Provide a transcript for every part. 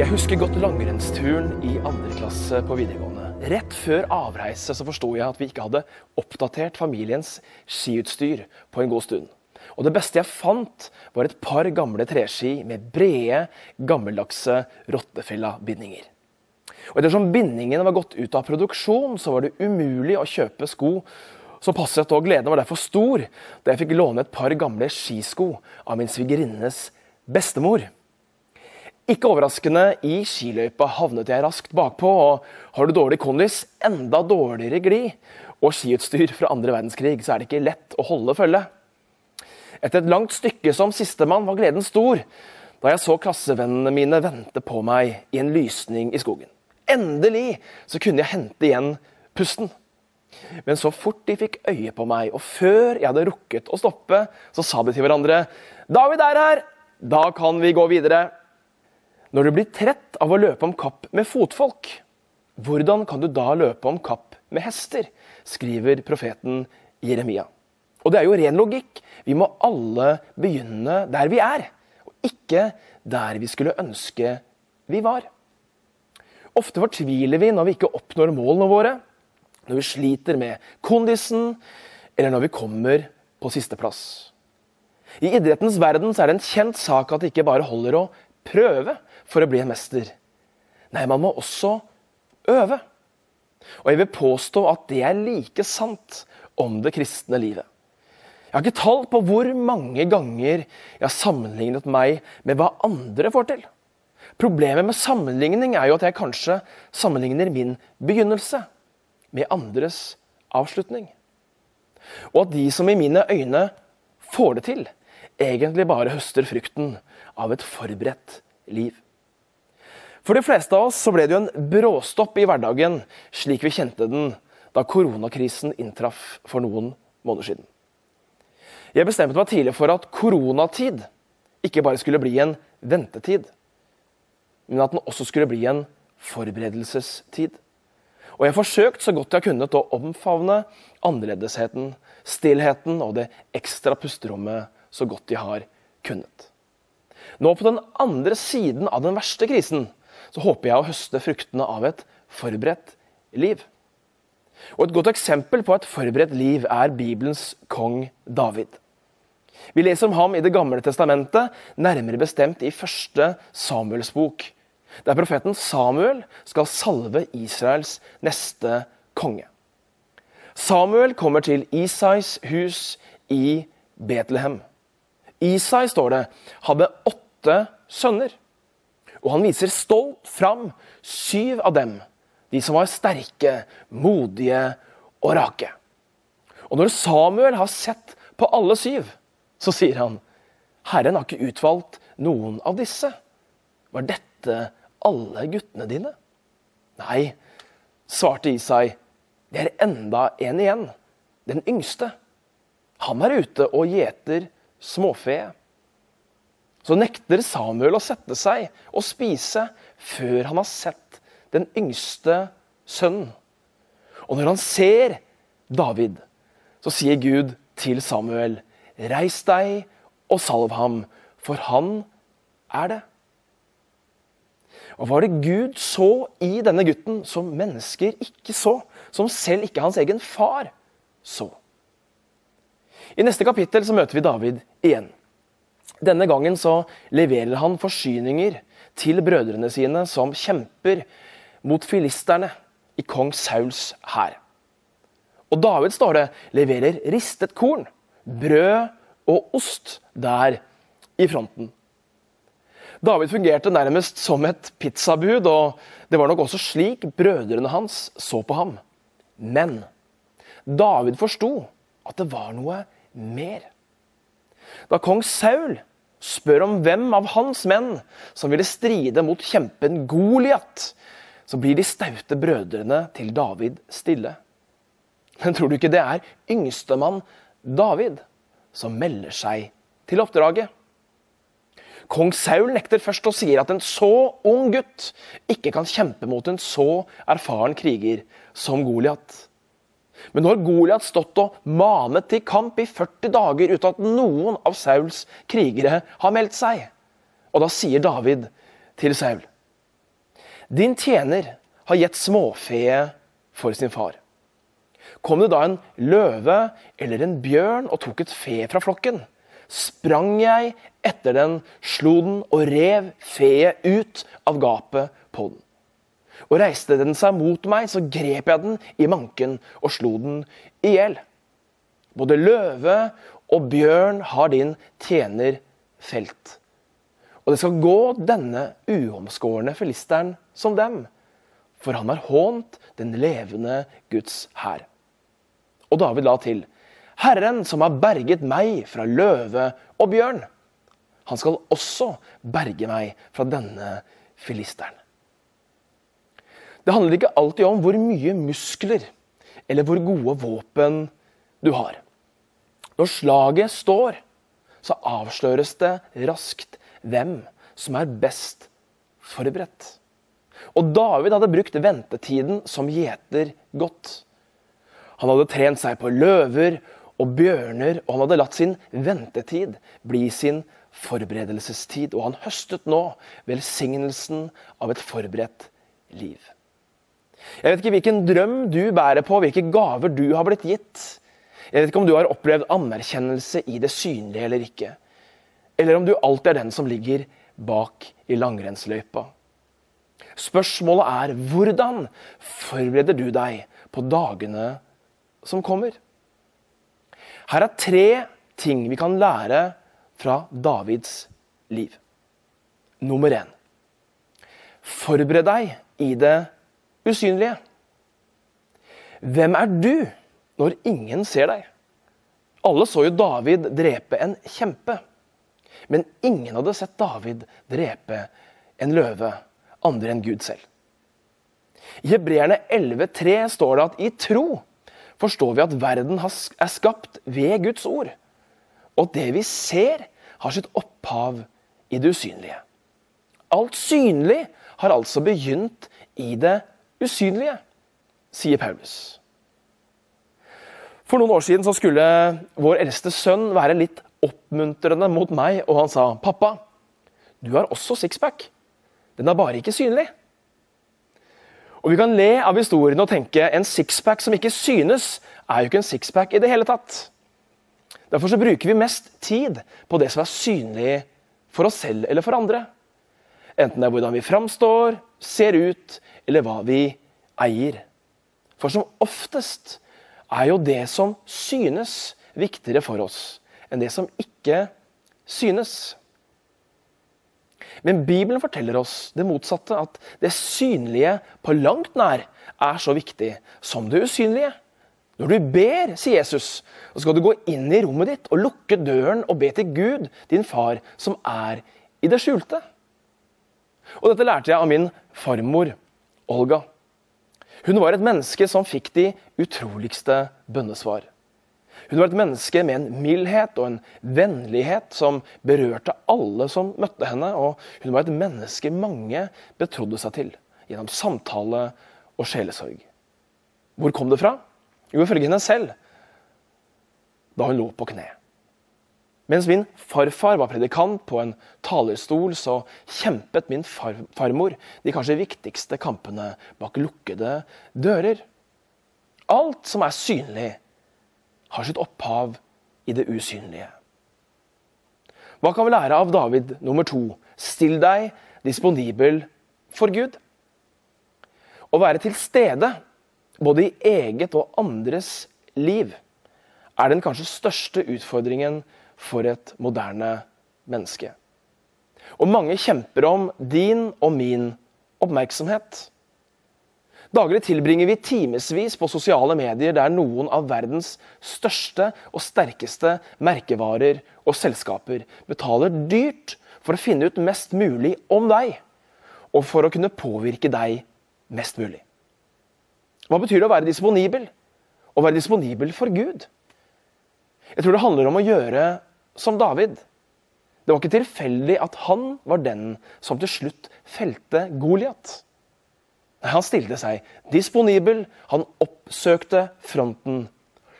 Jeg husker godt langrennsturen i andre klasse på videregående. Rett før avreise så forsto jeg at vi ikke hadde oppdatert familiens skiutstyr på en god stund. Og det beste jeg fant, var et par gamle treski med brede, gammeldagse rottefella-bindinger. Og Ettersom bindingene var gått ut av produksjon, så var det umulig å kjøpe sko som passet, og gleden var derfor stor da jeg fikk låne et par gamle skisko av min svigerinnes bestemor. Ikke overraskende, i skiløypa havnet jeg raskt bakpå, og har du dårlig kondis, enda dårligere glid og skiutstyr fra andre verdenskrig, så er det ikke lett å holde følge. Etter et langt stykke som sistemann var gleden stor da jeg så klassevennene mine vente på meg i en lysning i skogen. Endelig så kunne jeg hente igjen pusten. Men så fort de fikk øye på meg, og før jeg hadde rukket å stoppe, så sa de til hverandre David er her! Da kan vi gå videre. Når du blir trett av å løpe om kapp med fotfolk, hvordan kan du da løpe om kapp med hester? skriver profeten Jeremia. Og det er jo ren logikk. Vi må alle begynne der vi er, og ikke der vi skulle ønske vi var. Ofte fortviler vi når vi ikke oppnår målene våre, når vi sliter med kondisen, eller når vi kommer på sisteplass. I idrettens verden er det en kjent sak at det ikke bare holder å prøve for å bli en mester. Nei, man må også øve. Og jeg vil påstå at det er like sant om det kristne livet. Jeg har ikke tall på hvor mange ganger jeg har sammenlignet meg med hva andre får til. Problemet med sammenligning er jo at jeg kanskje sammenligner min begynnelse med andres avslutning. Og at de som i mine øyne får det til, egentlig bare høster frukten av et forberedt liv. For de fleste av oss så ble det jo en bråstopp i hverdagen slik vi kjente den da koronakrisen inntraff for noen måneder siden. Jeg bestemte meg tidlig for at koronatid ikke bare skulle bli en ventetid, men at den også skulle bli en forberedelsestid. Og jeg forsøkte så godt jeg kunne å omfavne annerledesheten, stillheten og det ekstra pusterommet så godt de har kunnet. Nå på den andre siden av den verste krisen så håper jeg å høste fruktene av et forberedt liv. Og Et godt eksempel på et forberedt liv er Bibelens kong David. Vi leser om ham i Det gamle testamentet, nærmere bestemt i første Samuels bok, der profeten Samuel skal salve Israels neste konge. Samuel kommer til Isais hus i Betlehem. Isai, står det, hadde åtte sønner. Og han viser stolt fram syv av dem, de som var sterke, modige og rake. Og når Samuel har sett på alle syv, så sier han, Herren har ikke utvalgt noen av disse. Var dette alle guttene dine? Nei, svarte Isai, det er enda en igjen, den yngste. Han er ute og gjeter småfe. Så nekter Samuel å sette seg og spise før han har sett den yngste sønnen. Og når han ser David, så sier Gud til Samuel, reis deg og salv ham, for han er det. Og var det Gud så i denne gutten som mennesker ikke så? Som selv ikke hans egen far så? I neste kapittel så møter vi David igjen. Denne gangen så leverer han forsyninger til brødrene sine som kjemper mot filisterne i kong Sauls hær. Og David, står det, leverer ristet korn, brød og ost der i fronten. David fungerte nærmest som et pizzabud, og det var nok også slik brødrene hans så på ham. Men David forsto at det var noe mer. Da kong Saul spør om hvem av hans menn som ville stride mot kjempen Goliat, så blir de staute brødrene til David stille. Men tror du ikke det er yngstemann David som melder seg til oppdraget? Kong Saul nekter først og sier at en så ung gutt ikke kan kjempe mot en så erfaren kriger som Goliat. Men nå har Goliat stått og manet til kamp i 40 dager uten at noen av Sauls krigere har meldt seg. Og da sier David til Saul, Din tjener har gitt småfe for sin far. Kom det da en løve eller en bjørn og tok et fe fra flokken, sprang jeg etter den, slo den og rev feet ut av gapet på den. Og reiste den seg mot meg, så grep jeg den i manken og slo den i hjel. Både løve og bjørn har din tjener felt. Og det skal gå denne uomskårne filisteren som dem, for han har hånt den levende Guds hær. Og David la til, Herren som har berget meg fra løve og bjørn, han skal også berge meg fra denne filisteren. Det handler ikke alltid om hvor mye muskler eller hvor gode våpen du har. Når slaget står, så avsløres det raskt hvem som er best forberedt. Og David hadde brukt ventetiden som gjeter godt. Han hadde trent seg på løver og bjørner, og han hadde latt sin ventetid bli sin forberedelsestid. Og han høstet nå velsignelsen av et forberedt liv. Jeg vet ikke hvilken drøm du bærer på, hvilke gaver du har blitt gitt. Jeg vet ikke om du har opplevd anerkjennelse i det synlige eller ikke. Eller om du alltid er den som ligger bak i langrennsløypa. Spørsmålet er hvordan forbereder du deg på dagene som kommer. Her er tre ting vi kan lære fra Davids liv. Nummer én Forbered deg i det usynlige. Hvem er du når ingen ser deg? Alle så jo David drepe en kjempe. Men ingen hadde sett David drepe en løve, andre enn Gud selv. I Hebreerne 11,3 står det at i tro forstår vi at verden er skapt ved Guds ord. Og det vi ser, har sitt opphav i det usynlige. Alt synlig har altså begynt i det usynlige, sier Paulus. For noen år siden skulle vår eldste sønn være litt oppmuntrende mot meg, og han sa, 'Pappa, du har også sixpack. Den er bare ikke synlig.' Og Vi kan le av historien og tenke en sixpack som ikke synes, er jo ikke en sixpack i det hele tatt. Derfor så bruker vi mest tid på det som er synlig for oss selv eller for andre. Enten det er hvordan vi framstår, ser ut, eller hva vi eier. For som oftest er jo det som synes, viktigere for oss enn det som ikke synes. Men Bibelen forteller oss det motsatte, at det synlige på langt nær er så viktig som det usynlige. Når du ber, sier Jesus, så skal du gå inn i rommet ditt og lukke døren og be til Gud, din far, som er i det skjulte. Og Dette lærte jeg av min farmor, Olga. Hun var et menneske som fikk de utroligste bønnesvar. Hun var et menneske med en mildhet og en vennlighet som berørte alle som møtte henne. Og hun var et menneske mange betrodde seg til gjennom samtale og sjelesorg. Hvor kom det fra? Jo, ifølge henne selv da hun lå på kne. Mens min farfar var predikant på en talerstol, så kjempet min far farmor de kanskje viktigste kampene bak lukkede dører. Alt som er synlig, har sitt opphav i det usynlige. Hva kan vi lære av David nummer to? Still deg disponibel for Gud. Å være til stede, både i eget og andres liv, er den kanskje største utfordringen for et moderne menneske. Og mange kjemper om din og min oppmerksomhet. Daglig tilbringer vi timevis på sosiale medier der noen av verdens største og sterkeste merkevarer og selskaper betaler dyrt for å finne ut mest mulig om deg, og for å kunne påvirke deg mest mulig. Hva betyr det å være disponibel? Å være disponibel for Gud? Jeg tror det handler om å gjøre som David. Det var ikke tilfeldig at han var den som til slutt felte Goliat. Han stilte seg disponibel, han oppsøkte fronten.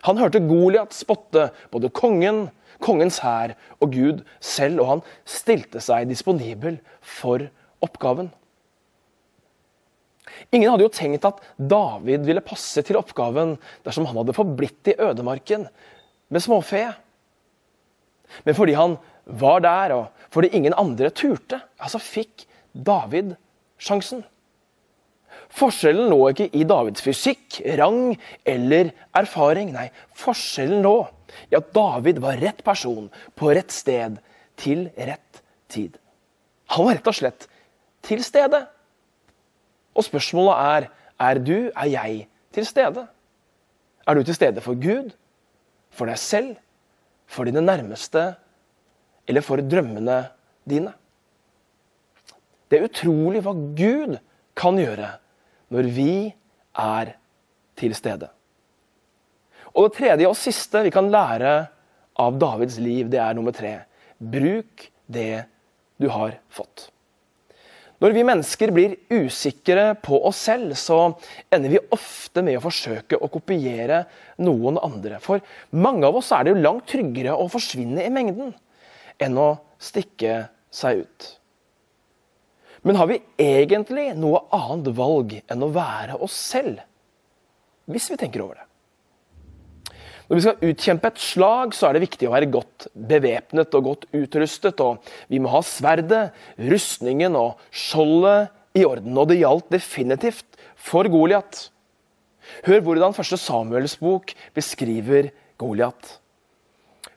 Han hørte Goliat spotte både kongen, kongens hær og Gud selv, og han stilte seg disponibel for oppgaven. Ingen hadde jo tenkt at David ville passe til oppgaven dersom han hadde forblitt i ødemarken med småfe. Men fordi han var der, og fordi ingen andre turte, så fikk David sjansen. Forskjellen lå ikke i Davids fysikk, rang eller erfaring. Nei, forskjellen lå i at David var rett person på rett sted til rett tid. Han var rett og slett til stede. Og spørsmålet er er du, er jeg, til stede? Er du til stede for Gud, for deg selv, for dine nærmeste eller for drømmene dine? Det er utrolig hva Gud kan gjøre når vi er til stede. Og Det tredje og siste vi kan lære av Davids liv, det er nummer tre. Bruk det du har fått. Når vi mennesker blir usikre på oss selv, så ender vi ofte med å forsøke å kopiere noen andre. For mange av oss er det jo langt tryggere å forsvinne i mengden enn å stikke seg ut. Men har vi egentlig noe annet valg enn å være oss selv? Hvis vi tenker over det. Når vi skal utkjempe et slag, så er det viktig å være godt bevæpnet og godt utrustet. og Vi må ha sverdet, rustningen og skjoldet i orden. Og det gjaldt definitivt for Goliat. Hør hvordan første Samuels bok beskriver Goliat.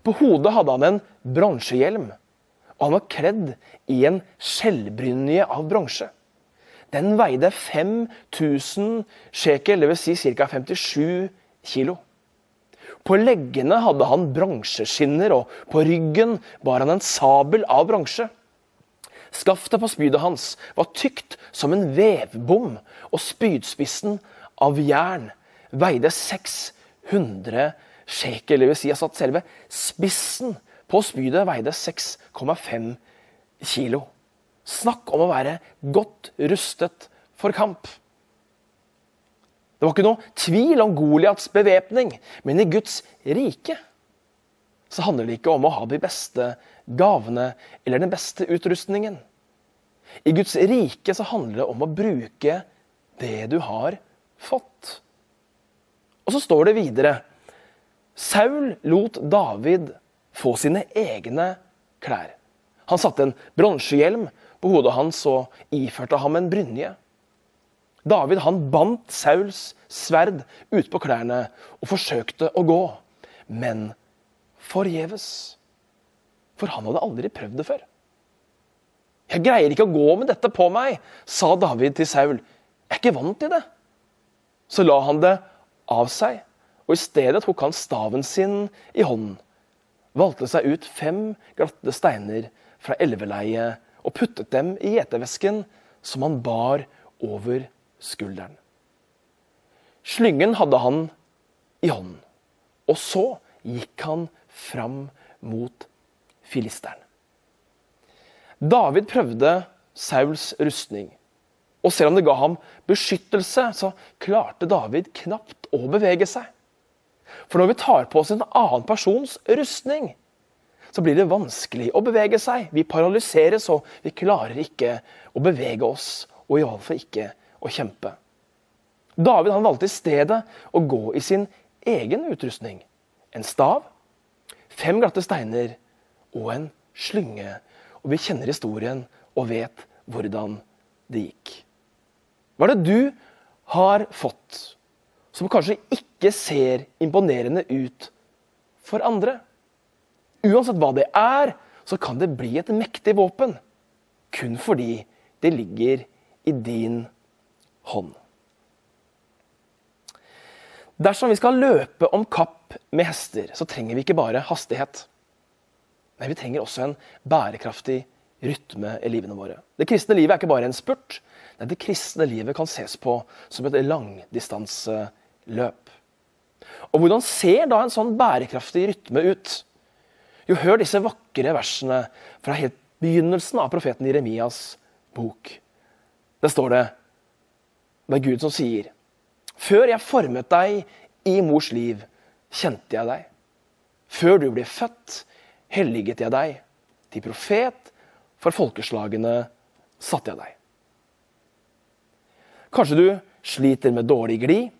På hodet hadde han en bronsehjelm, og han var kledd i en skjellbrynje av bronse. Den veide 5000 shekel, dvs. Si ca. 57 kilo. På leggene hadde han bronseskinner, og på ryggen bar han en sabel av bronse. Skaftet på spydet hans var tykt som en vevbom, og spydspissen av jern veide 600 shekel. Det vil si at selve spissen på spydet veide 6,5 kilo. Snakk om å være godt rustet for kamp. Det var ikke noe tvil om Goliats bevæpning, men i Guds rike så handler det ikke om å ha de beste gavene eller den beste utrustningen. I Guds rike så handler det om å bruke det du har fått. Og så står det videre Saul lot David få sine egne klær. Han satte en bronsehjelm på hodet hans og iførte ham en brynje. David han bandt Sauls sverd utpå klærne og forsøkte å gå, men forgjeves. For han hadde aldri prøvd det før. Jeg greier ikke å gå med dette på meg, sa David til Saul. Jeg er ikke vant til det. Så la han det av seg, og i stedet tok han staven sin i hånden, valgte seg ut fem glatte steiner fra elveleiet og puttet dem i gjetevesken som han bar over skulderen. Slyngen hadde han i hånden, og så gikk han fram mot filisteren. David prøvde Sauls rustning, og selv om det ga ham beskyttelse, så klarte David knapt å bevege seg. For når vi tar på oss en annen persons rustning, så blir det vanskelig å bevege seg. Vi paralyseres, og vi klarer ikke å bevege oss, og iallfall ikke å kjempe. David han valgte i stedet å gå i sin egen utrustning. En stav, fem glatte steiner og en slynge. Og vi kjenner historien og vet hvordan det gikk. Hva er det du har fått som kanskje ikke ser imponerende ut for andre? Uansett hva det er, så kan det bli et mektig våpen. Kun fordi det ligger i din hånd. Dersom vi skal løpe om kapp med hester, så trenger vi ikke bare hastighet. Men vi trenger også en bærekraftig rytme i livene våre. Det kristne livet er ikke bare en spurt. Nei, det kristne livet kan ses på som et langdistanseløp. Og hvordan ser da en sånn bærekraftig rytme ut? Jo, hør disse vakre versene fra helt begynnelsen av profeten Jeremias bok. Der står det det er Gud som sier Før jeg formet deg i mors liv, kjente jeg deg. Før du ble født, helliget jeg deg. Til profet for folkeslagene satte jeg deg. Kanskje du sliter med dårlig glid,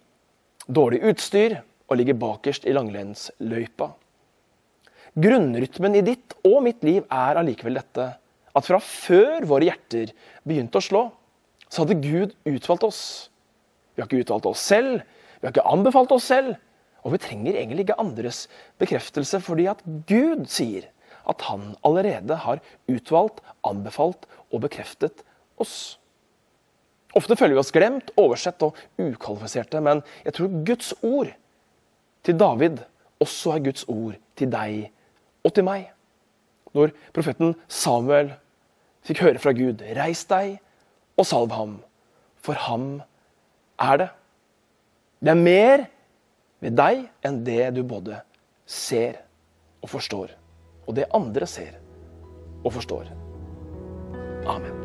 dårlig utstyr og ligger bakerst i langrennsløypa. Grunnrytmen i ditt og mitt liv er allikevel dette at fra før våre hjerter begynte å slå, så hadde Gud utvalgt oss. Vi har ikke utvalgt oss selv, vi har ikke anbefalt oss selv. Og vi trenger egentlig ikke andres bekreftelse, fordi at Gud sier at han allerede har utvalgt, anbefalt og bekreftet oss. Ofte føler vi oss glemt, oversett og ukvalifiserte, men jeg tror Guds ord til David også er Guds ord til deg og til meg. Når profeten Samuel fikk høre fra Gud, reis deg og salv ham, for ham er det. Det er mer ved deg enn det du både ser og forstår, og det andre ser og forstår. Amen.